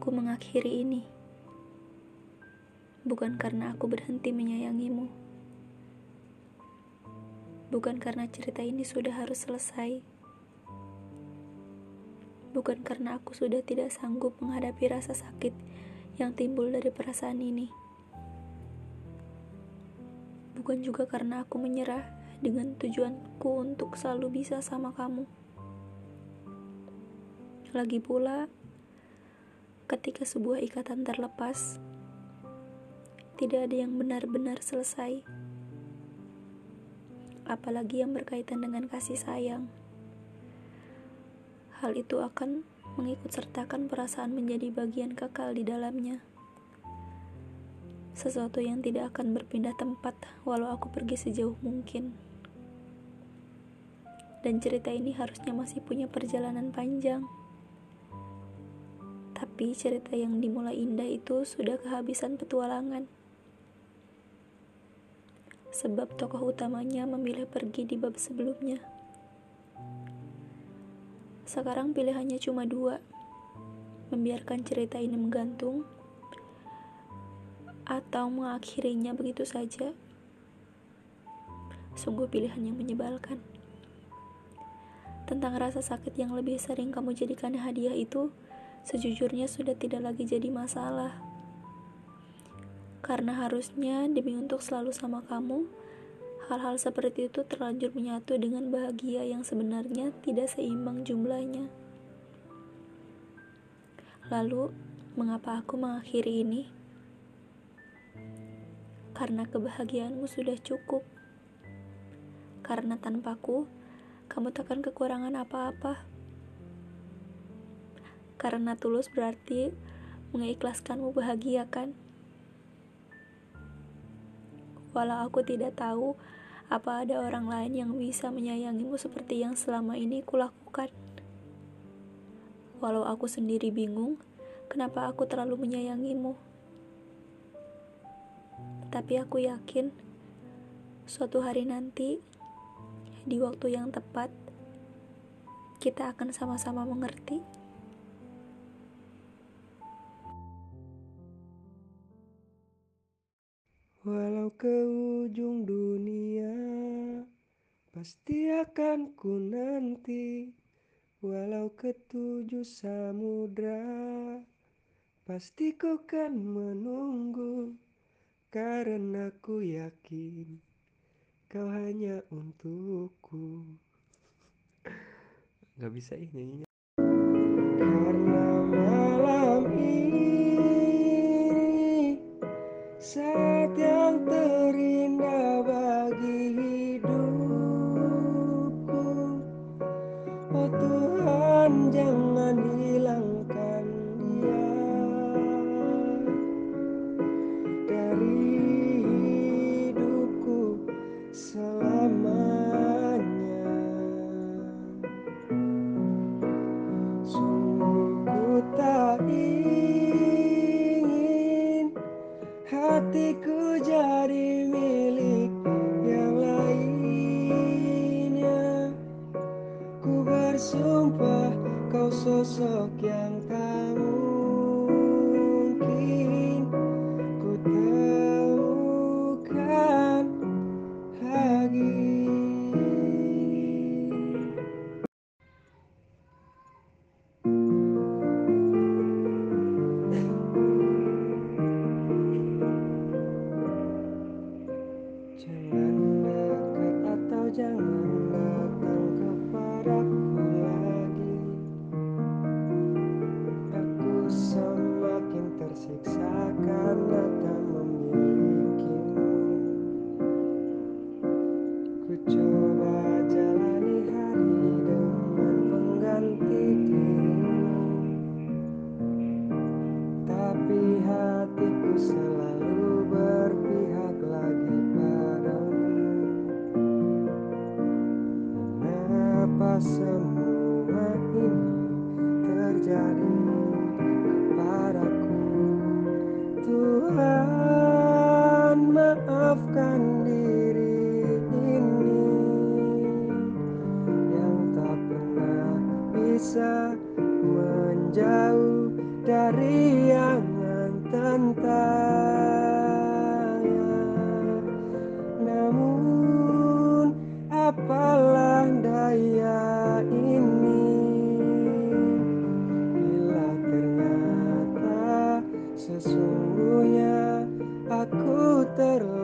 aku mengakhiri ini. Bukan karena aku berhenti menyayangimu. Bukan karena cerita ini sudah harus selesai. Bukan karena aku sudah tidak sanggup menghadapi rasa sakit yang timbul dari perasaan ini. Bukan juga karena aku menyerah dengan tujuanku untuk selalu bisa sama kamu. Lagi pula, ketika sebuah ikatan terlepas, tidak ada yang benar-benar selesai. Apalagi yang berkaitan dengan kasih sayang. Hal itu akan mengikut sertakan perasaan menjadi bagian kekal di dalamnya. Sesuatu yang tidak akan berpindah tempat walau aku pergi sejauh mungkin. Dan cerita ini harusnya masih punya perjalanan panjang. Tapi cerita yang dimulai indah itu sudah kehabisan petualangan. Sebab tokoh utamanya memilih pergi di bab sebelumnya. Sekarang pilihannya cuma dua. Membiarkan cerita ini menggantung atau mengakhirinya begitu saja. Sungguh pilihan yang menyebalkan. Tentang rasa sakit yang lebih sering kamu jadikan hadiah itu, sejujurnya sudah tidak lagi jadi masalah. Karena harusnya demi untuk selalu sama kamu, hal-hal seperti itu terlanjur menyatu dengan bahagia yang sebenarnya tidak seimbang jumlahnya. Lalu, mengapa aku mengakhiri ini? Karena kebahagiaanmu sudah cukup. Karena tanpaku, kamu takkan kekurangan apa-apa. Karena tulus berarti mengikhlaskanmu bahagia kan? Walau aku tidak tahu apa ada orang lain yang bisa menyayangimu seperti yang selama ini kulakukan. Walau aku sendiri bingung, kenapa aku terlalu menyayangimu. Tapi aku yakin, suatu hari nanti, di waktu yang tepat, kita akan sama-sama mengerti. Walau ke ujung dunia Pasti akan ku nanti. Walau ke tujuh samudra Pasti ku kan menunggu. Karena ku yakin Kau hanya untukku. Gak bisa ih nyanyinya day. Sosok yang tak mungkin Ku temukan lagi Jangan dekat atau jangan semua ini terjadi padaku Tuhan maafkan diri ini Yang tak pernah bisa menjauh dari angan tentang terlalu